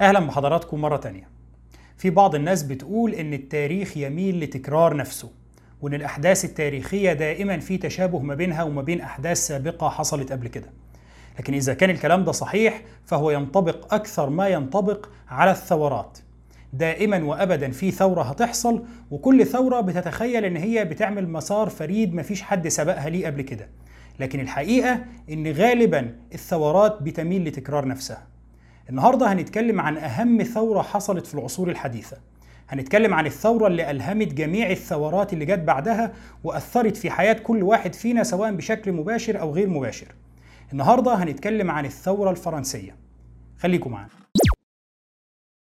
أهلا بحضراتكم مرة تانية. في بعض الناس بتقول إن التاريخ يميل لتكرار نفسه وإن الأحداث التاريخية دائما في تشابه ما بينها وما بين أحداث سابقة حصلت قبل كده. لكن إذا كان الكلام ده صحيح فهو ينطبق أكثر ما ينطبق على الثورات. دائما وابدا في ثورة هتحصل وكل ثورة بتتخيل إن هي بتعمل مسار فريد مفيش حد سبقها ليه قبل كده. لكن الحقيقة إن غالبا الثورات بتميل لتكرار نفسها. النهارده هنتكلم عن أهم ثورة حصلت في العصور الحديثة. هنتكلم عن الثورة اللي ألهمت جميع الثورات اللي جت بعدها وأثرت في حياة كل واحد فينا سواء بشكل مباشر أو غير مباشر. النهارده هنتكلم عن الثورة الفرنسية. خليكم معانا.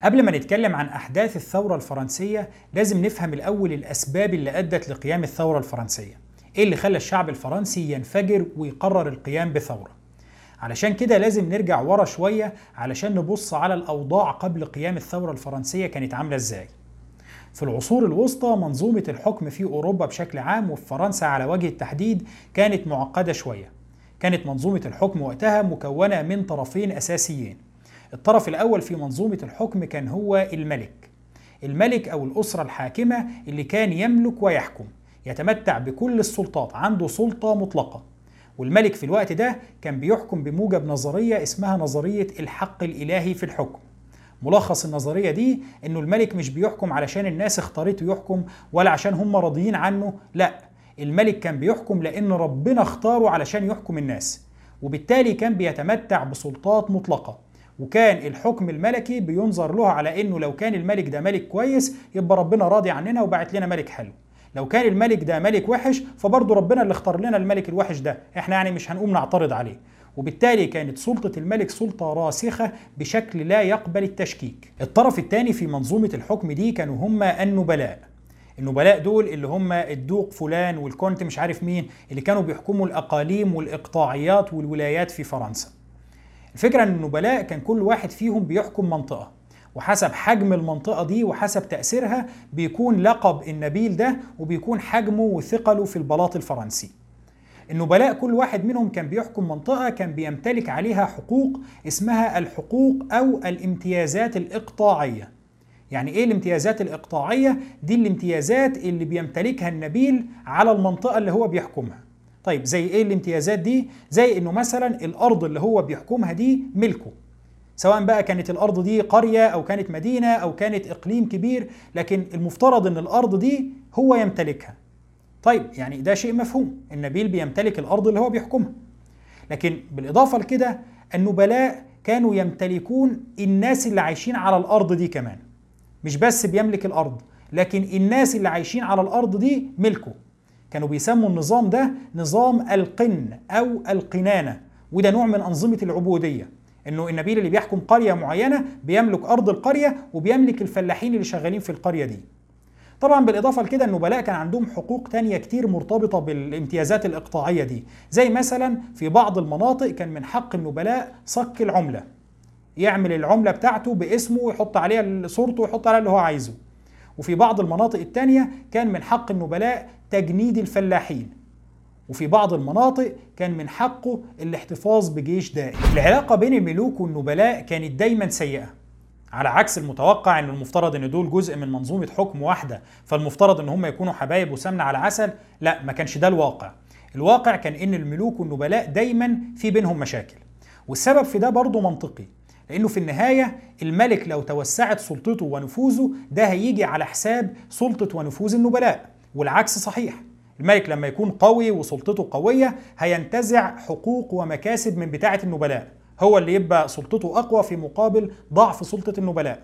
قبل ما نتكلم عن أحداث الثورة الفرنسية لازم نفهم الأول الأسباب اللي أدت لقيام الثورة الفرنسية. إيه اللي خلى الشعب الفرنسي ينفجر ويقرر القيام بثورة؟ علشان كده لازم نرجع ورا شوية علشان نبص على الأوضاع قبل قيام الثورة الفرنسية كانت عاملة إزاي. في العصور الوسطى منظومة الحكم في أوروبا بشكل عام وفي فرنسا على وجه التحديد كانت معقدة شوية. كانت منظومة الحكم وقتها مكونة من طرفين أساسيين. الطرف الأول في منظومة الحكم كان هو الملك. الملك أو الأسرة الحاكمة اللي كان يملك ويحكم يتمتع بكل السلطات عنده سلطة مطلقة. والملك في الوقت ده كان بيحكم بموجب نظرية اسمها نظرية الحق الإلهي في الحكم. ملخص النظرية دي إنه الملك مش بيحكم علشان الناس اختارته يحكم ولا عشان هم راضيين عنه لا. الملك كان بيحكم لأن ربنا اختاره علشان يحكم الناس وبالتالي كان بيتمتع بسلطات مطلقة. وكان الحكم الملكي بينظر له على إنه لو كان الملك ده ملك كويس يبقى ربنا راضي عننا وبعت لنا ملك حلو. لو كان الملك ده ملك وحش فبرضه ربنا اللي اختار لنا الملك الوحش ده. إحنا يعني مش هنقوم نعترض عليه. وبالتالي كانت سلطة الملك سلطة راسخة بشكل لا يقبل التشكيك. الطرف الثاني في منظومة الحكم دي كانوا هم النبلاء. النبلاء دول اللي هم الدوق فلان والكونت مش عارف مين اللي كانوا بيحكموا الأقاليم والإقطاعيات والولايات في فرنسا. الفكرة إن النبلاء كان كل واحد فيهم بيحكم منطقة. وحسب حجم المنطقة دي وحسب تأثيرها بيكون لقب النبيل ده وبيكون حجمه وثقله في البلاط الفرنسي. النبلاء كل واحد منهم كان بيحكم منطقة كان بيمتلك عليها حقوق اسمها الحقوق أو الامتيازات الإقطاعية. يعني إيه الامتيازات الإقطاعية؟ دي الامتيازات اللي بيمتلكها النبيل على المنطقة اللي هو بيحكمها. طيب زي إيه الامتيازات دي؟ زي إنه مثلا الأرض اللي هو بيحكمها دي ملكه. سواء بقى كانت الأرض دي قرية أو كانت مدينة أو كانت إقليم كبير لكن المفترض إن الأرض دي هو يمتلكها. طيب يعني ده شيء مفهوم. النبيل بيمتلك الأرض اللي هو بيحكمها. لكن بالإضافة لكده النبلاء كانوا يمتلكون الناس اللي عايشين على الأرض دي كمان. مش بس بيملك الأرض لكن الناس اللي عايشين على الأرض دي ملكه. كانوا بيسموا النظام ده نظام القن أو القنانة وده نوع من أنظمة العبودية. إنه النبيل اللي بيحكم قرية معينة بيملك أرض القرية وبيملك الفلاحين اللي شغالين في القرية دي. طبعا بالإضافة لكده النبلاء كان عندهم حقوق تانية كتير مرتبطة بالامتيازات الإقطاعية دي. زي مثلا في بعض المناطق كان من حق النبلاء صك العملة. يعمل العملة بتاعته باسمه ويحط عليها صورته ويحط عليها اللي هو عايزه. وفي بعض المناطق التانية كان من حق النبلاء تجنيد الفلاحين. وفي بعض المناطق كان من حقه الاحتفاظ بجيش دائم. العلاقة بين الملوك والنبلاء كانت دايما سيئة على عكس المتوقع إن المفترض إن دول جزء من منظومة حكم واحدة فالمفترض إن هم يكونوا حبايب وسمنة على عسل لا ما كانش ده الواقع. الواقع كان إن الملوك والنبلاء دايما في بينهم مشاكل. والسبب في ده برضه منطقي لأنه في النهاية الملك لو توسعت سلطته ونفوذه ده هيجي على حساب سلطة ونفوذ النبلاء والعكس صحيح. الملك لما يكون قوي وسلطته قوية هينتزع حقوق ومكاسب من بتاعة النبلاء. هو اللي يبقى سلطته أقوى في مقابل ضعف سلطة النبلاء.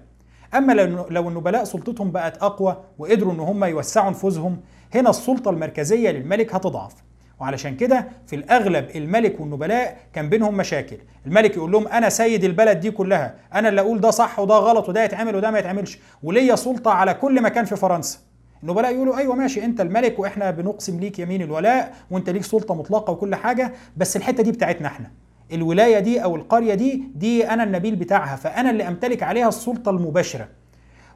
أما لو النبلاء سلطتهم بقت أقوى وقدروا إن هم يوسعوا نفوذهم هنا السلطة المركزية للملك هتضعف. وعلشان كده في الأغلب الملك والنبلاء كان بينهم مشاكل. الملك يقول لهم أنا سيد البلد دي كلها. أنا اللي أقول ده صح وده غلط وده يتعمل وده ما يتعملش. وليا سلطة على كل مكان في فرنسا. النبلاء يقولوا أيوه ماشي أنت الملك وإحنا بنقسم ليك يمين الولاء وأنت ليك سلطة مطلقة وكل حاجة بس الحتة دي بتاعتنا إحنا. الولاية دي أو القرية دي دي أنا النبيل بتاعها فأنا اللي أمتلك عليها السلطة المباشرة.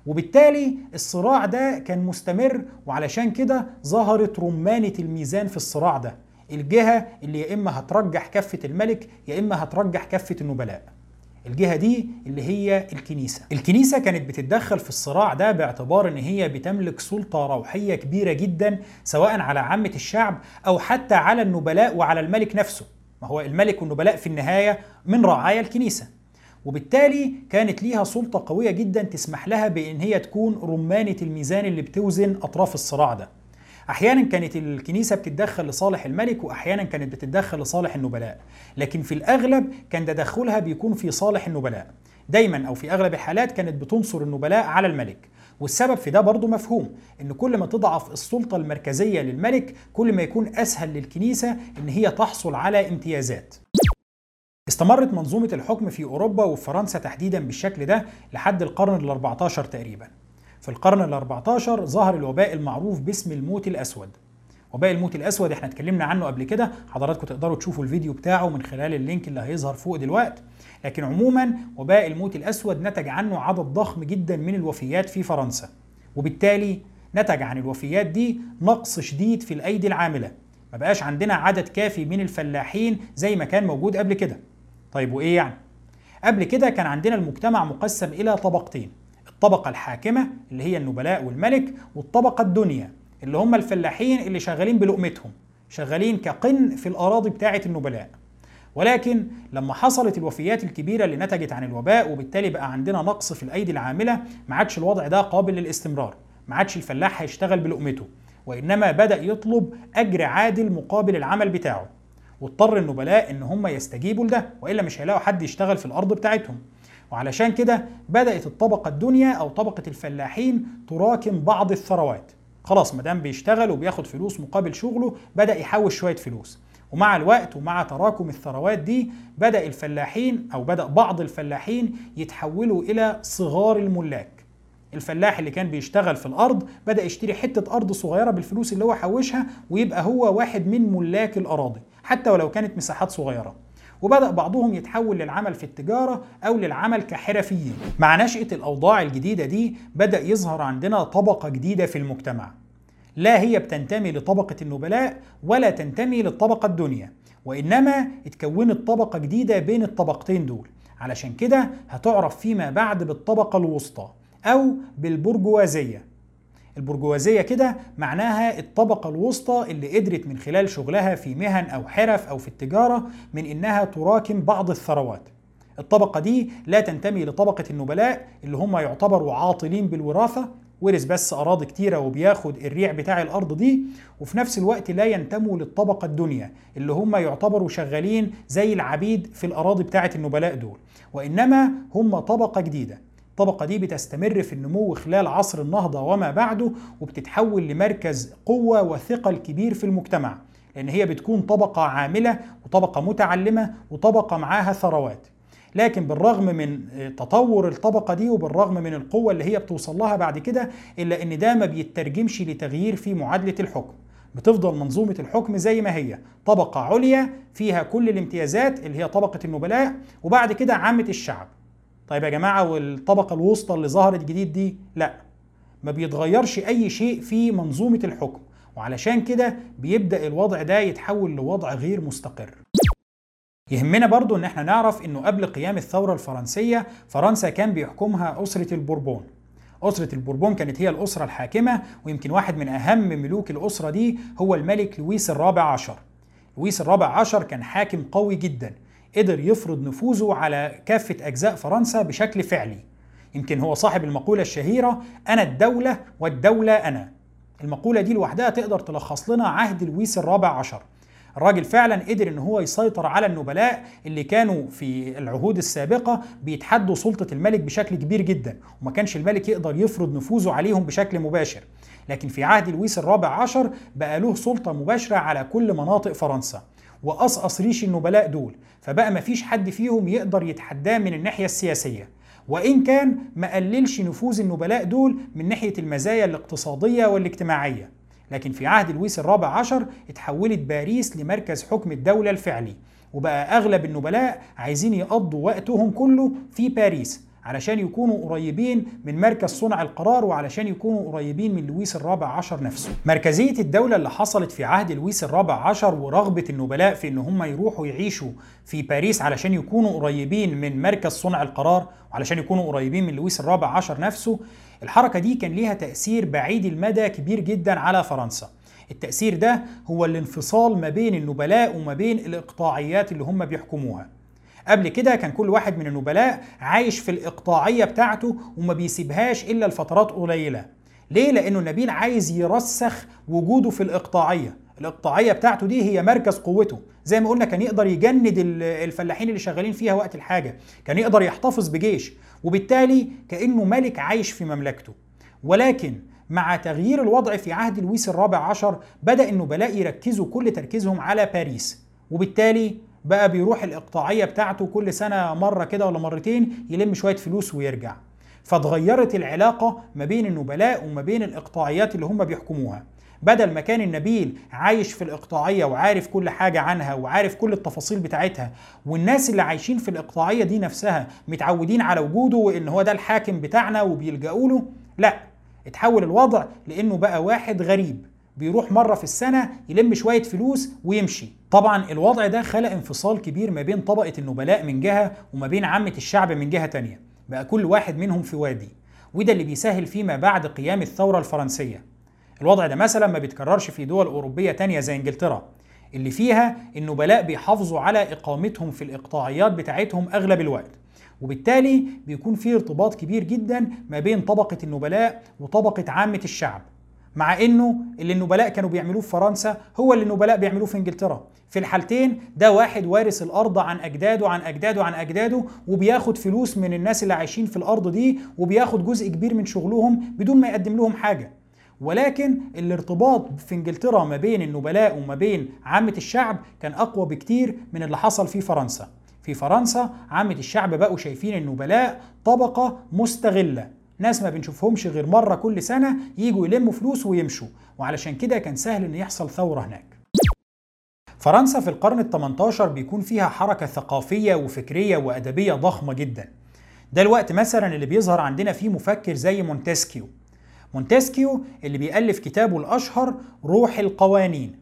وبالتالي الصراع ده كان مستمر وعلشان كده ظهرت رمانة الميزان في الصراع ده. الجهة اللي يا إما هترجح كفة الملك يا إما هترجح كفة النبلاء. الجهة دي اللي هي الكنيسة. الكنيسة كانت بتتدخل في الصراع ده باعتبار إن هي بتملك سلطة روحية كبيرة جدا سواء على عامة الشعب أو حتى على النبلاء وعلى الملك نفسه. ما هو الملك والنبلاء في النهاية من رعايا الكنيسة. وبالتالي كانت ليها سلطة قوية جدا تسمح لها بإن هي تكون رمانة الميزان اللي بتوزن أطراف الصراع ده. أحيانا كانت الكنيسة بتتدخل لصالح الملك واحيانا كانت بتتدخل لصالح النبلاء. لكن في الأغلب كان تدخلها بيكون في صالح النبلاء. دايما أو في أغلب الحالات كانت بتنصر النبلاء على الملك. والسبب في ده برضه مفهوم إن كل ما تضعف السلطة المركزية للملك كل ما يكون أسهل للكنيسة إن هي تحصل على امتيازات. استمرت منظومة الحكم في أوروبا وفرنسا تحديدا بالشكل ده لحد القرن ال 14 تقريبا. في القرن ال 14 ظهر الوباء المعروف باسم الموت الأسود. وباء الموت الأسود إحنا اتكلمنا عنه قبل كده حضراتكم تقدروا تشوفوا الفيديو بتاعه من خلال ال link اللي هيظهر فوق دلوقتي. لكن عموما وباء الموت الأسود نتج عنه عدد ضخم جدا من الوفيات في فرنسا. وبالتالي نتج عن الوفيات دي نقص شديد في الأيدي العاملة. ما بقاش عندنا عدد كافي من الفلاحين زي ما كان موجود قبل كده. طيب وإيه يعني؟ قبل كده كان عندنا المجتمع مقسم إلى طبقتين. الطبقة الحاكمة اللي هي النبلاء والملك والطبقة الدنيا اللي هم الفلاحين اللي شغالين بلقمتهم شغالين كقن في الأراضي بتاعة النبلاء. ولكن لما حصلت الوفيات الكبيرة اللي نتجت عن الوباء وبالتالي بقى عندنا نقص في الأيدي العاملة ما عادش الوضع ده قابل للاستمرار ما عادش الفلاح هيشتغل بلقمته وإنما بدأ يطلب أجر عادل مقابل العمل بتاعه. واضطر النبلاء إن هم يستجيبوا لده وإلا مش هيلاقوا حد يشتغل في الأرض بتاعتهم. وعلشان كده بدأت الطبقة الدنيا أو طبقة الفلاحين تراكم بعض الثروات. خلاص ما دام بيشتغل وبياخد فلوس مقابل شغله بدأ يحوش شوية فلوس. ومع الوقت ومع تراكم الثروات دي بدأ الفلاحين أو بدأ بعض الفلاحين يتحولوا إلى صغار الملاك. الفلاح اللي كان بيشتغل في الأرض بدأ يشتري حتة أرض صغيرة بالفلوس اللي هو حوشها ويبقى هو واحد من ملاك الأراضي حتى ولو كانت مساحات صغيرة. وبدأ بعضهم يتحول للعمل في التجارة أو للعمل كحرفيين مع نشأة الأوضاع الجديدة دي بدأ يظهر عندنا طبقة جديدة في المجتمع. لا هي بتنتمي لطبقة النبلاء ولا تنتمي للطبقة الدنيا وإنما اتكونت طبقة جديدة بين الطبقتين دول. علشان كده هتعرف فيما بعد بالطبقة الوسطى أو بالبرجوازية. البرجوازية كده معناها الطبقة الوسطى اللي قدرت من خلال شغلها في مهن أو حرف أو في التجارة من إنها تراكم بعض الثروات. الطبقة دي لا تنتمي لطبقة النبلاء اللي هم يعتبروا عاطلين بالوراثة ورث بس أراضي كتيرة وبياخد الريع بتاع الأرض دي وفي نفس الوقت لا ينتموا للطبقة الدنيا اللي هم يعتبروا شغالين زي العبيد في الأراضي بتاعة النبلاء دول. وإنما هم طبقة جديدة. الطبقة دي بتستمر في النمو خلال عصر النهضة وما بعده وبتتحول لمركز قوة وثقل كبير في المجتمع لأن هي بتكون طبقة عاملة وطبقة متعلمة وطبقة معاها ثروات. لكن بالرغم من تطور الطبقة دي وبالرغم من القوة اللي هي بتوصل لها بعد كده إلا إن ده ما بيترجمش لتغيير في معادلة الحكم. بتفضل منظومة الحكم زي ما هي طبقة عليا فيها كل الامتيازات اللي هي طبقة النبلاء وبعد كده عامة الشعب. طيب يا جماعة والطبقة الوسطى اللي ظهرت جديد دي؟ لا. ما بيتغيرش أي شيء في منظومة الحكم وعلشان كده بيبدأ الوضع ده يتحول لوضع غير مستقر. يهمنا برضو إن إحنا نعرف إنه قبل قيام الثورة الفرنسية فرنسا كان بيحكمها أسرة البوربون. أسرة البوربون كانت هي الأسرة الحاكمة ويمكن واحد من أهم ملوك الأسرة دي هو الملك لويس الرابع عشر. لويس الرابع عشر كان حاكم قوي جدا. قدر يفرض نفوذه على كافة أجزاء فرنسا بشكل فعلي. يمكن هو صاحب المقولة الشهيرة أنا الدولة والدولة أنا. المقولة دي لوحدها تقدر تلخص لنا عهد لويس الرابع عشر. الراجل فعلا قدر إن هو يسيطر على النبلاء اللي كانوا في العهود السابقة بيتحدوا سلطة الملك بشكل كبير جدا وما كانش الملك يقدر يفرض نفوذه عليهم بشكل مباشر. لكن في عهد لويس الرابع عشر بقى له سلطة مباشرة على كل مناطق فرنسا. وقصقص ريش النبلاء دول فبقى مفيش حد فيهم يقدر يتحداه من الناحية السياسية. وإن كان ما قللش نفوذ النبلاء دول من ناحية المزايا الاقتصادية والاجتماعية. لكن في عهد لويس الرابع عشر اتحولت باريس لمركز حكم الدولة الفعلي وبقى أغلب النبلاء عايزين يقضوا وقتهم كله في باريس. علشان يكونوا قريبين من مركز صنع القرار وعلشان يكونوا قريبين من لويس الرابع عشر نفسه. مركزية الدولة اللي حصلت في عهد لويس الرابع عشر ورغبة النبلاء في إن هم يروحوا يعيشوا في باريس علشان يكونوا قريبين من مركز صنع القرار وعلشان يكونوا قريبين من لويس الرابع عشر نفسه الحركة دي كان ليها تأثير بعيد المدى كبير جدا على فرنسا. التأثير ده هو الانفصال ما بين النبلاء وما بين الإقطاعيات اللي هم بيحكموها. قبل كده كان كل واحد من النبلاء عايش في الإقطاعية بتاعته وما بيسيبهاش إلا لفترات قليلة. ليه؟ لأنه نبيل عايز يرسخ وجوده في الإقطاعية. الإقطاعية بتاعته دي هي مركز قوته. زي ما قلنا كان يقدر يجند الفلاحين اللي شغالين فيها وقت الحاجة. كان يقدر يحتفظ بجيش. وبالتالي كأنه ملك عايش في مملكته. ولكن مع تغيير الوضع في عهد لويس الرابع عشر بدأ النبلاء يركزوا كل تركيزهم على باريس. وبالتالي بقى بيروح الإقطاعية بتاعته كل سنة مرة كده ولا مرتين يلم شوية فلوس ويرجع. فاتغيرت العلاقة ما بين النبلاء وما بين الإقطاعيات اللي هم بيحكموها. بدل ما كان النبيل عايش في الإقطاعية وعارف كل حاجة عنها وعارف كل التفاصيل بتاعتها والناس اللي عايشين في الإقطاعية دي نفسها متعودين على وجوده وإن هو ده الحاكم بتاعنا وبيلجأوا له لا اتحول الوضع لأنه بقى واحد غريب. بيروح مرة في السنة يلم شوية فلوس ويمشي. طبعا الوضع ده خلق انفصال كبير ما بين طبقة النبلاء من جهة وما بين عامة الشعب من جهة تانية. بقى كل واحد منهم في وادي وده اللي بيسهل فيما بعد قيام الثورة الفرنسية. الوضع ده مثلا ما بيتكررش في دول أوروبية تانية زي إنجلترا اللي فيها النبلاء بيحافظوا على إقامتهم في الإقطاعيات بتاعتهم أغلب الوقت. وبالتالي بيكون في ارتباط كبير جدا ما بين طبقة النبلاء وطبقة عامة الشعب. مع إنه اللي النبلاء كانوا بيعملوه في فرنسا هو اللي النبلاء بيعملوه في إنجلترا. في الحالتين ده واحد وارث الأرض عن أجداده عن أجداده عن أجداده وبياخد فلوس من الناس اللي عايشين في الأرض دي وبياخد جزء كبير من شغلهم بدون ما يقدم لهم حاجة. ولكن الارتباط في إنجلترا ما بين النبلاء وما بين عامة الشعب كان أقوى بكتير من اللي حصل في فرنسا. في فرنسا عامة الشعب بقوا شايفين النبلاء طبقة مستغلة. ناس ما بنشوفهمش غير مرة كل سنة يجوا يلموا فلوس ويمشوا وعلشان كده كان سهل إن يحصل ثورة هناك. فرنسا في القرن ال 18 بيكون فيها حركة ثقافية وفكرية وأدبية ضخمة جدا. ده الوقت مثلا اللي بيظهر عندنا فيه مفكر زي مونتسكيو. مونتسكيو اللي بيألف كتابه الأشهر روح القوانين.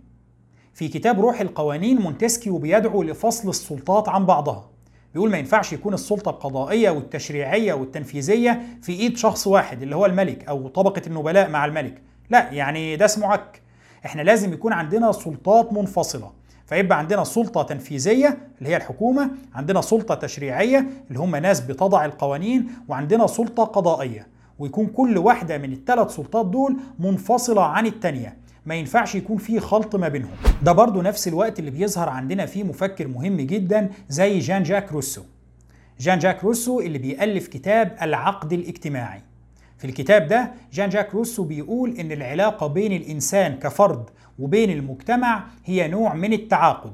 في كتاب روح القوانين مونتسكيو بيدعو لفصل السلطات عن بعضها. بيقول ما ينفعش يكون السلطة القضائية والتشريعية والتنفيذية في إيد شخص واحد اللي هو الملك أو طبقة النبلاء مع الملك. لا يعني ده اسمه عك. إحنا لازم يكون عندنا سلطات منفصلة. فيبقى عندنا سلطة تنفيذية اللي هي الحكومة عندنا سلطة تشريعية اللي هم ناس بتضع القوانين وعندنا سلطة قضائية. ويكون كل واحدة من الثلاث سلطات دول منفصلة عن التانية. ما ينفعش يكون في خلط ما بينهم. ده برضو نفس الوقت اللي بيظهر عندنا فيه مفكر مهم جدا زي جان جاك روسو. جان جاك روسو اللي بيألف كتاب العقد الاجتماعي. في الكتاب ده جان جاك روسو بيقول إن العلاقة بين الإنسان كفرد وبين المجتمع هي نوع من التعاقد.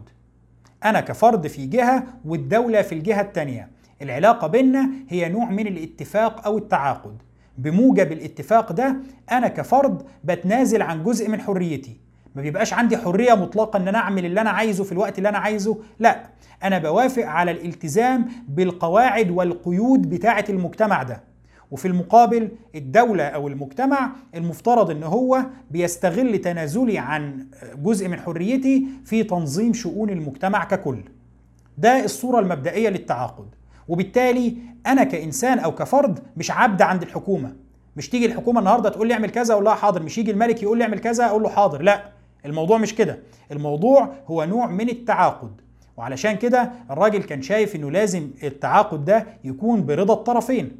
أنا كفرد في جهة والدولة في الجهة التانية. العلاقة بيننا هي نوع من الاتفاق أو التعاقد. بموجب الاتفاق ده أنا كفرد بتنازل عن جزء من حريتي. ما بيبقاش عندي حرية مطلقة إن أنا أعمل اللي أنا عايزه في الوقت اللي أنا عايزه لا. أنا بوافق على الالتزام بالقواعد والقيود بتاعة المجتمع ده. وفي المقابل الدولة أو المجتمع المفترض أن هو بيستغل تنازلي عن جزء من حريتي في تنظيم شؤون المجتمع ككل. ده الصورة المبدئية للتعاقد. وبالتالي أنا كإنسان أو كفرد مش عبد عند الحكومة. مش تيجي الحكومة النهارده تقول لي اعمل كذا أقول لها حاضر. مش يجي الملك يقول لي اعمل كذا أقول له حاضر. لا الموضوع مش كده. الموضوع هو نوع من التعاقد. وعلشان كده الراجل كان شايف إنه لازم التعاقد ده يكون برضا الطرفين.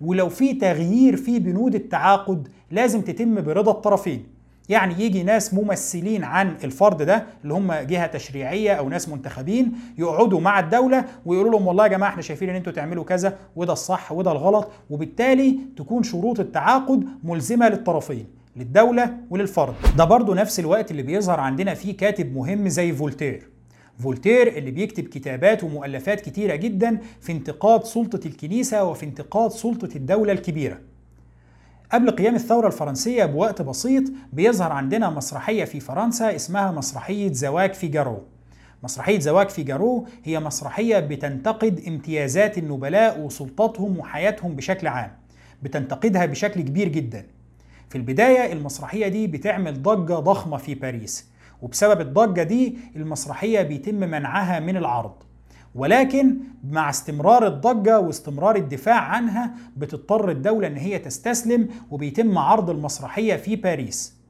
ولو في تغيير في بنود التعاقد لازم تتم برضا الطرفين. يعني يجي ناس ممثلين عن الفرد ده اللي هم جهة تشريعية أو ناس منتخبين يقعدوا مع الدولة ويقولوا لهم والله يا جماعة إحنا شايفين إن أنتوا تعملوا كذا وده الصح وده الغلط وبالتالي تكون شروط التعاقد ملزمة للطرفين للدولة وللفرد. ده برضو نفس الوقت اللي بيظهر عندنا فيه كاتب مهم زي فولتير. فولتير اللي بيكتب كتابات ومؤلفات كتيرة جدا في انتقاد سلطة الكنيسة وفي انتقاد سلطة الدولة الكبيرة. قبل قيام الثورة الفرنسية بوقت بسيط بيظهر عندنا مسرحية في فرنسا اسمها مسرحية زواج فيجارو. مسرحية زواج فيجارو هي مسرحية بتنتقد امتيازات النبلاء وسلطاتهم وحياتهم بشكل عام. بتنتقدها بشكل كبير جدا. في البداية المسرحية دي بتعمل ضجة ضخمة في باريس. وبسبب الضجة دي المسرحية بيتم منعها من العرض. ولكن مع استمرار الضجة واستمرار الدفاع عنها بتضطر الدولة إن هي تستسلم وبيتم عرض المسرحية في باريس.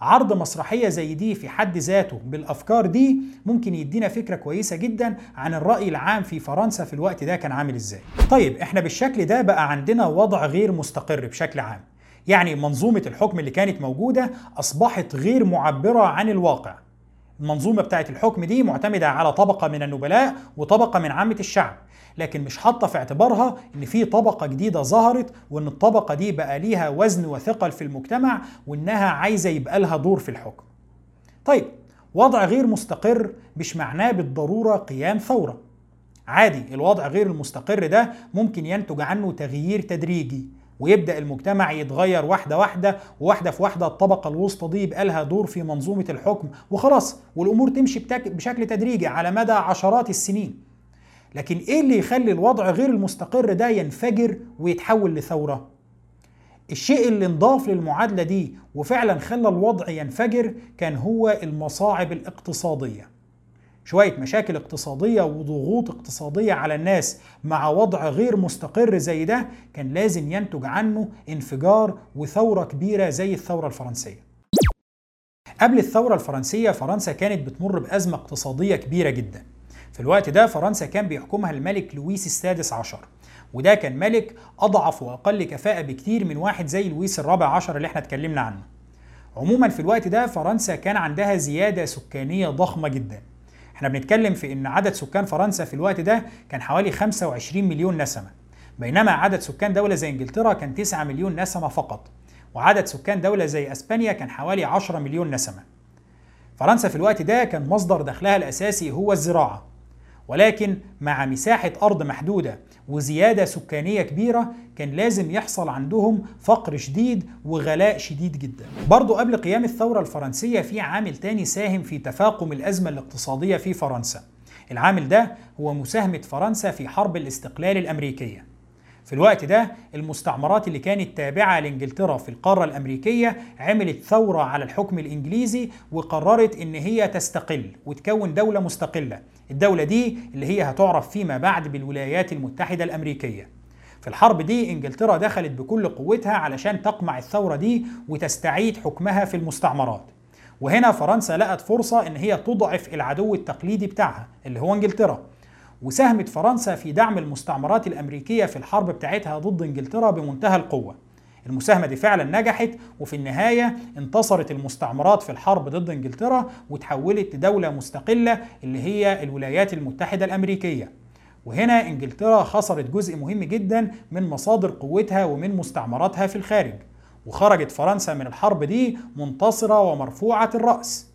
عرض مسرحية زي دي في حد ذاته بالأفكار دي ممكن يدينا فكرة كويسة جدا عن الرأي العام في فرنسا في الوقت ده كان عامل إزاي. طيب إحنا بالشكل ده بقى عندنا وضع غير مستقر بشكل عام. يعني منظومة الحكم اللي كانت موجودة أصبحت غير معبرة عن الواقع. المنظومة بتاعت الحكم دي معتمدة على طبقة من النبلاء وطبقة من عامة الشعب لكن مش حاطة في اعتبارها إن في طبقة جديدة ظهرت وإن الطبقة دي بقى ليها وزن وثقل في المجتمع وإنها عايزة يبقى لها دور في الحكم. طيب وضع غير مستقر مش معناه بالضرورة قيام ثورة. عادي الوضع غير المستقر ده ممكن ينتج عنه تغيير تدريجي. ويبدأ المجتمع يتغير واحدة واحدة وواحدة في واحدة الطبقة الوسطى دي يبقى لها دور في منظومة الحكم. وخلاص والأمور تمشي بشكل تدريجي على مدى عشرات السنين. لكن إيه اللي يخلي الوضع غير المستقر ده ينفجر ويتحول لثورة؟ الشيء اللي انضاف للمعادلة دي وفعلا خلى الوضع ينفجر كان هو المصاعب الاقتصادية. شوية مشاكل اقتصادية وضغوط اقتصادية على الناس مع وضع غير مستقر زي ده كان لازم ينتج عنه انفجار وثورة كبيرة زي الثورة الفرنسية. قبل الثورة الفرنسية فرنسا كانت بتمر بأزمة اقتصادية كبيرة جدا. في الوقت ده فرنسا كان بيحكمها الملك لويس السادس عشر وده كان ملك أضعف وأقل كفاءة بكتير من واحد زي لويس الرابع عشر اللي إحنا اتكلمنا عنه. عموما في الوقت ده فرنسا كان عندها زيادة سكانية ضخمة جدا. إحنا بنتكلم في إن عدد سكان فرنسا في الوقت ده كان حوالي 25 مليون نسمة. بينما عدد سكان دولة زي إنجلترا كان 9 مليون نسمة فقط وعدد سكان دولة زي إسبانيا كان حوالي 10 مليون نسمة. فرنسا في الوقت ده كان مصدر دخلها الأساسي هو الزراعة. ولكن مع مساحة أرض محدودة وزيادة سكانية كبيرة كان لازم يحصل عندهم فقر شديد وغلاء شديد جدا. برضو قبل قيام الثورة الفرنسية في عامل تاني ساهم في تفاقم الأزمة الاقتصادية في فرنسا. العامل ده هو مساهمة فرنسا في حرب الاستقلال الأمريكية. في الوقت ده المستعمرات اللي كانت تابعة لإنجلترا في القارة الأمريكية عملت ثورة على الحكم الإنجليزي وقررت إن هي تستقل وتكون دولة مستقلة. الدولة دي اللي هي هتعرف فيما بعد بالولايات المتحدة الأمريكية. في الحرب دي إنجلترا دخلت بكل قوتها علشان تقمع الثورة دي وتستعيد حكمها في المستعمرات. وهنا فرنسا لقت فرصة إن هي تضعف العدو التقليدي بتاعها اللي هو إنجلترا. وساهمت فرنسا في دعم المستعمرات الأمريكية في الحرب بتاعتها ضد إنجلترا بمنتهى القوة. المساهمة دي فعلا نجحت وفي النهاية انتصرت المستعمرات في الحرب ضد إنجلترا وتحولت لدولة مستقلة اللي هي الولايات المتحدة الأمريكية. وهنا إنجلترا خسرت جزء مهم جدا من مصادر قوتها ومن مستعمراتها في الخارج. وخرجت فرنسا من الحرب دي منتصرة ومرفوعة الرأس.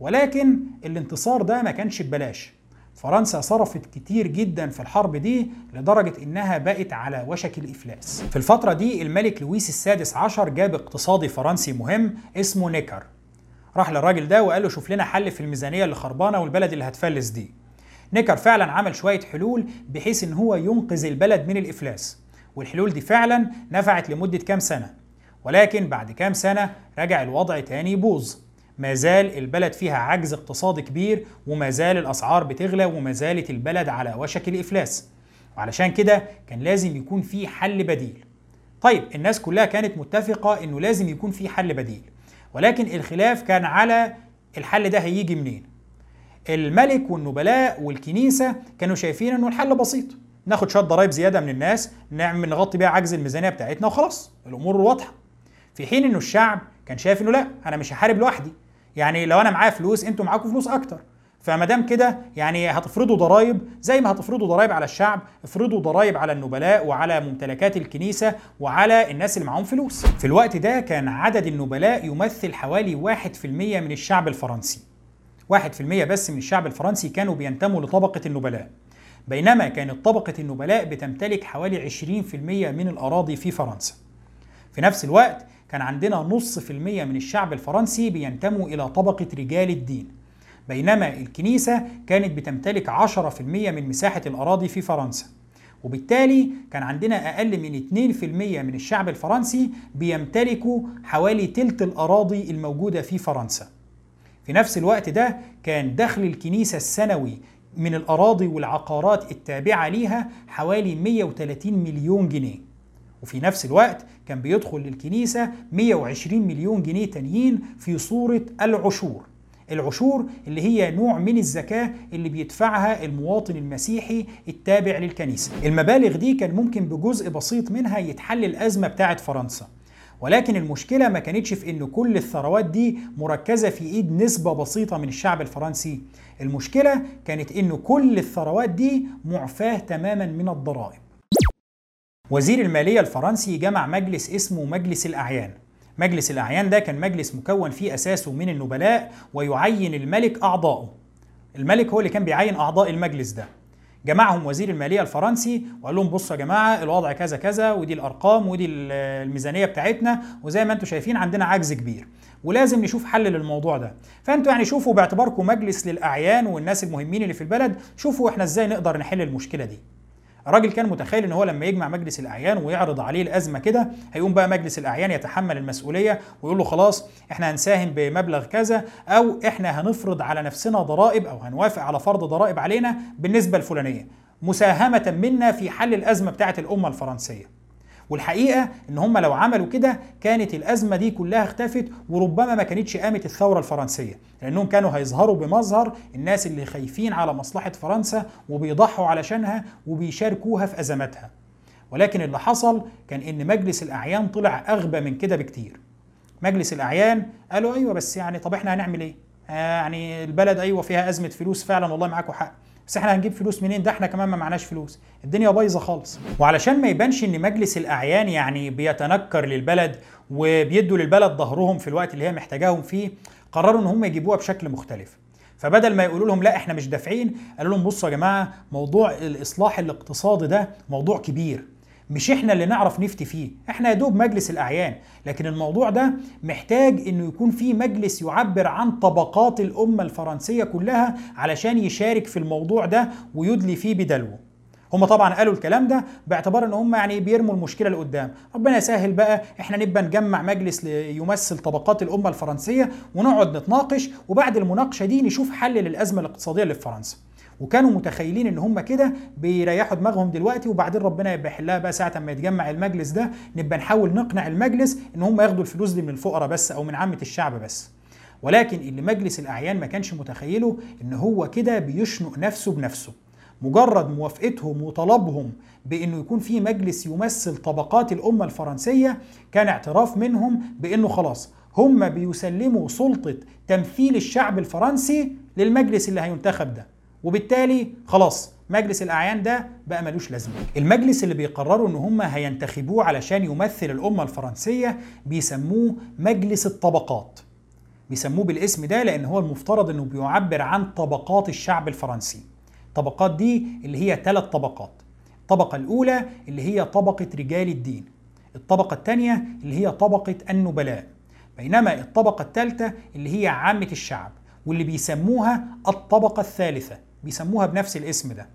ولكن الانتصار ده ما كانش ببلاش. فرنسا صرفت كتير جدا في الحرب دي لدرجة إنها بقت على وشك الإفلاس. في الفترة دي الملك لويس السادس عشر جاب اقتصادي فرنسي مهم اسمه نيكر. راح للراجل ده وقال له شوف لنا حل في الميزانية اللي خربانة والبلد اللي هتفلس دي. نيكر فعلا عمل شوية حلول بحيث إن هو ينقذ البلد من الإفلاس. والحلول دي فعلا نفعت لمدة كام سنة؟ ولكن بعد كام سنة رجع الوضع تاني يبوظ. ما زال البلد فيها عجز اقتصادي كبير وما زال الأسعار بتغلى وما زالت البلد على وشك الإفلاس. وعلشان كده كان لازم يكون في حل بديل. طيب الناس كلها كانت متفقة إنه لازم يكون في حل بديل. ولكن الخلاف كان على الحل ده هيجي منين؟ الملك والنبلاء والكنيسة كانوا شايفين إنه الحل بسيط. ناخد شوية ضرائب زيادة من الناس نعمل نغطي بيها عجز الميزانية بتاعتنا وخلاص. الأمور واضحة. في حين إنه الشعب كان شايف إنه لا أنا مش هحارب لوحدي. يعني لو أنا معايا فلوس أنتوا معاكم فلوس أكتر. فما دام كده يعني هتفرضوا ضرائب زي ما هتفرضوا ضرائب على الشعب افرضوا ضرائب على النبلاء وعلى ممتلكات الكنيسة وعلى الناس اللي معاهم فلوس. في الوقت ده كان عدد النبلاء يمثل حوالي 1% من الشعب الفرنسي. 1% بس من الشعب الفرنسي كانوا بينتموا لطبقة النبلاء. بينما كانت طبقة النبلاء بتمتلك حوالي 20% من الأراضي في فرنسا. في نفس الوقت كان عندنا نص في المية من الشعب الفرنسي بينتموا إلى طبقة رجال الدين بينما الكنيسة كانت بتمتلك 10% من مساحة الأراضي في فرنسا وبالتالي كان عندنا أقل من 2% من الشعب الفرنسي بيمتلكوا حوالي تلت الأراضي الموجودة في فرنسا. في نفس الوقت ده كان دخل الكنيسة السنوي من الأراضي والعقارات التابعة ليها حوالي 130 مليون جنيه. وفي نفس الوقت كان بيدخل للكنيسة 120 مليون جنيه تانيين في صورة العشور. العشور اللي هي نوع من الزكاة اللي بيدفعها المواطن المسيحي التابع للكنيسة. المبالغ دي كان ممكن بجزء بسيط منها يتحل الأزمة بتاعت فرنسا. ولكن المشكلة ما كانتش في إن كل الثروات دي مركزة في إيد نسبة بسيطة من الشعب الفرنسي. المشكلة كانت إن كل الثروات دي معفاة تماما من الضرائب. وزير المالية الفرنسي جمع مجلس اسمه مجلس الأعيان. مجلس الأعيان ده كان مجلس مكون فيه أساسه من النبلاء ويعين الملك أعضائه الملك هو اللي كان بيعين أعضاء المجلس ده. جمعهم وزير المالية الفرنسي وقال لهم بصوا يا جماعة الوضع كذا كذا ودي الأرقام ودي الميزانية بتاعتنا وزي ما أنتم شايفين عندنا عجز كبير. ولازم نشوف حل للموضوع ده. فانتوا يعني شوفوا باعتباركم مجلس للأعيان والناس المهمين اللي في البلد شوفوا إحنا إزاي نقدر نحل المشكلة دي. الراجل كان متخيل إن هو لما يجمع مجلس الأعيان ويعرض عليه الأزمة كده هيقوم بقى مجلس الأعيان يتحمل المسؤولية ويقول له خلاص إحنا هنساهم بمبلغ كذا أو إحنا هنفرض على نفسنا ضرائب أو هنوافق على فرض ضرائب علينا بالنسبة الفلانية. مساهمة منا في حل الأزمة بتاعة الأمة الفرنسية. والحقيقة إن هم لو عملوا كده كانت الأزمة دي كلها اختفت وربما ما كانتش قامت الثورة الفرنسية لأنهم كانوا هيظهروا بمظهر الناس اللي خايفين على مصلحة فرنسا وبيضحوا علشانها وبيشاركوها في أزماتها. ولكن اللي حصل كان إن مجلس الأعيان طلع أغبى من كده بكتير. مجلس الأعيان قالوا أيوه بس يعني طب إحنا هنعمل إيه؟ آه يعني البلد أيوه فيها أزمة فلوس فعلا والله معاكم حق. بس إحنا هنجيب فلوس منين؟ ده إحنا كمان ما معناش فلوس. الدنيا بايظة خالص. وعلشان ما يبانش إن مجلس الأعيان يعني بيتنكر للبلد وبيدوا للبلد ظهرهم في الوقت اللي هي محتاجاهم فيه قرروا إن هم يجيبوها بشكل مختلف. فبدل ما يقولوا لهم لا إحنا مش دافعين قالوا لهم بصوا يا جماعة موضوع الإصلاح الاقتصادي ده موضوع كبير. مش إحنا اللي نعرف نفتي فيه إحنا يا دوب مجلس الأعيان. لكن الموضوع ده محتاج إنه يكون في مجلس يعبر عن طبقات الأمة الفرنسية كلها علشان يشارك في الموضوع ده ويدلي فيه بدلوه. هم طبعا قالوا الكلام ده باعتبار إن هم يعني بيرموا المشكلة لقدام. ربنا يسهل بقى إحنا نبقى نجمع مجلس يمثل طبقات الأمة الفرنسية ونقعد نتناقش وبعد المناقشة دي نشوف حل للأزمة الاقتصادية اللي في فرنسا. وكانوا متخيلين إن هم كده بيريحوا دماغهم دلوقتي وبعدين ربنا يبقى يحلها بقى ساعة ما يتجمع المجلس ده نبقى نحاول نقنع المجلس إن هم ياخدوا الفلوس دي من الفقراء بس أو من عامة الشعب بس. ولكن اللي مجلس الأعيان ما كانش متخيله إن هو كده بيشنق نفسه بنفسه. مجرد موافقتهم وطلبهم بإنه يكون في مجلس يمثل طبقات الأمة الفرنسية كان اعتراف منهم بإنه خلاص هم بيسلموا سلطة تمثيل الشعب الفرنسي للمجلس اللي هينتخب ده. وبالتالي خلاص مجلس الأعيان ده بقى ملوش لازمة. المجلس اللي بيقرروا إن هم هينتخبوه علشان يمثل الأمة الفرنسية بيسموه مجلس الطبقات. بيسموه بالاسم ده لأن هو المفترض إنه بيعبر عن طبقات الشعب الفرنسي. الطبقات دي اللي هي ثلاث طبقات. الطبقة الأولى اللي هي طبقة رجال الدين. الطبقة الثانية اللي هي طبقة النبلاء. بينما الطبقة الثالثة اللي هي عامة الشعب واللي بيسموها الطبقة الثالثة. بيسموها بنفس الاسم ده.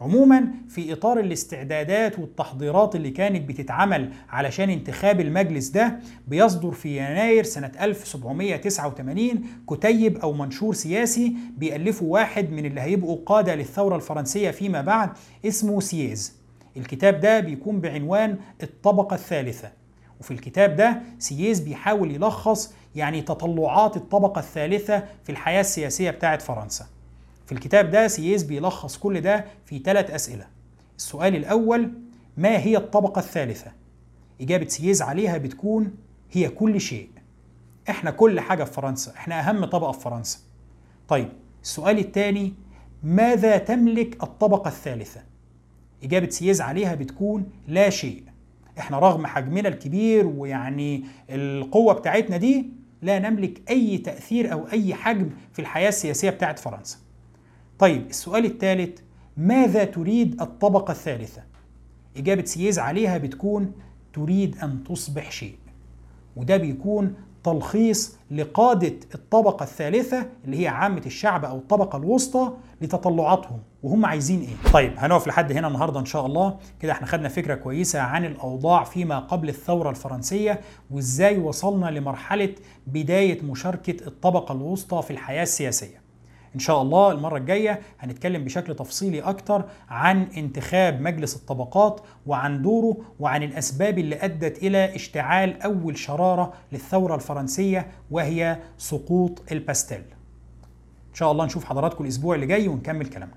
عموما في إطار الاستعدادات والتحضيرات اللي كانت بتتعمل علشان انتخاب المجلس ده بيصدر في يناير سنة 1789 كتيب أو منشور سياسي بيألفه واحد من اللي هيبقوا قادة للثورة الفرنسية فيما بعد اسمه سييز. الكتاب ده بيكون بعنوان الطبقة الثالثة. وفي الكتاب ده سييز بيحاول يلخص يعني تطلعات الطبقة الثالثة في الحياة السياسية بتاعه فرنسا. في الكتاب ده سييز بيلخص كل ده في ثلاث أسئلة. السؤال الأول ما هي الطبقة الثالثة؟ إجابة سييز عليها بتكون هي كل شيء. إحنا كل حاجة في فرنسا إحنا أهم طبقة في فرنسا. طيب السؤال الثاني ماذا تملك الطبقة الثالثة؟ إجابة سييز عليها بتكون لا شيء. إحنا رغم حجمنا الكبير ويعني القوة بتاعتنا دي لا نملك أي تأثير أو أي حجم في الحياة السياسية بتاعت فرنسا. طيب السؤال الثالث ماذا تريد الطبقة الثالثة؟ إجابة سييز عليها بتكون تريد أن تصبح شيء. وده بيكون تلخيص لقادة الطبقة الثالثة اللي هي عامة الشعب أو الطبقة الوسطى لتطلعاتهم. وهم عايزين إيه؟ طيب هنقف لحد هنا النهاردة إن شاء الله. كده إحنا خدنا فكرة كويسة عن الأوضاع فيما قبل الثورة الفرنسية وإزاي وصلنا لمرحلة بداية مشاركة الطبقة الوسطى في الحياة السياسية. إن شاء الله المرة الجاية هنتكلم بشكل تفصيلي أكتر عن انتخاب مجلس الطبقات وعن دوره وعن الأسباب اللي أدت إلى اشتعال أول شرارة للثورة الفرنسية وهي سقوط الباستيل. إن شاء الله نشوف حضراتكم الأسبوع اللي جاي ونكمل كلامنا.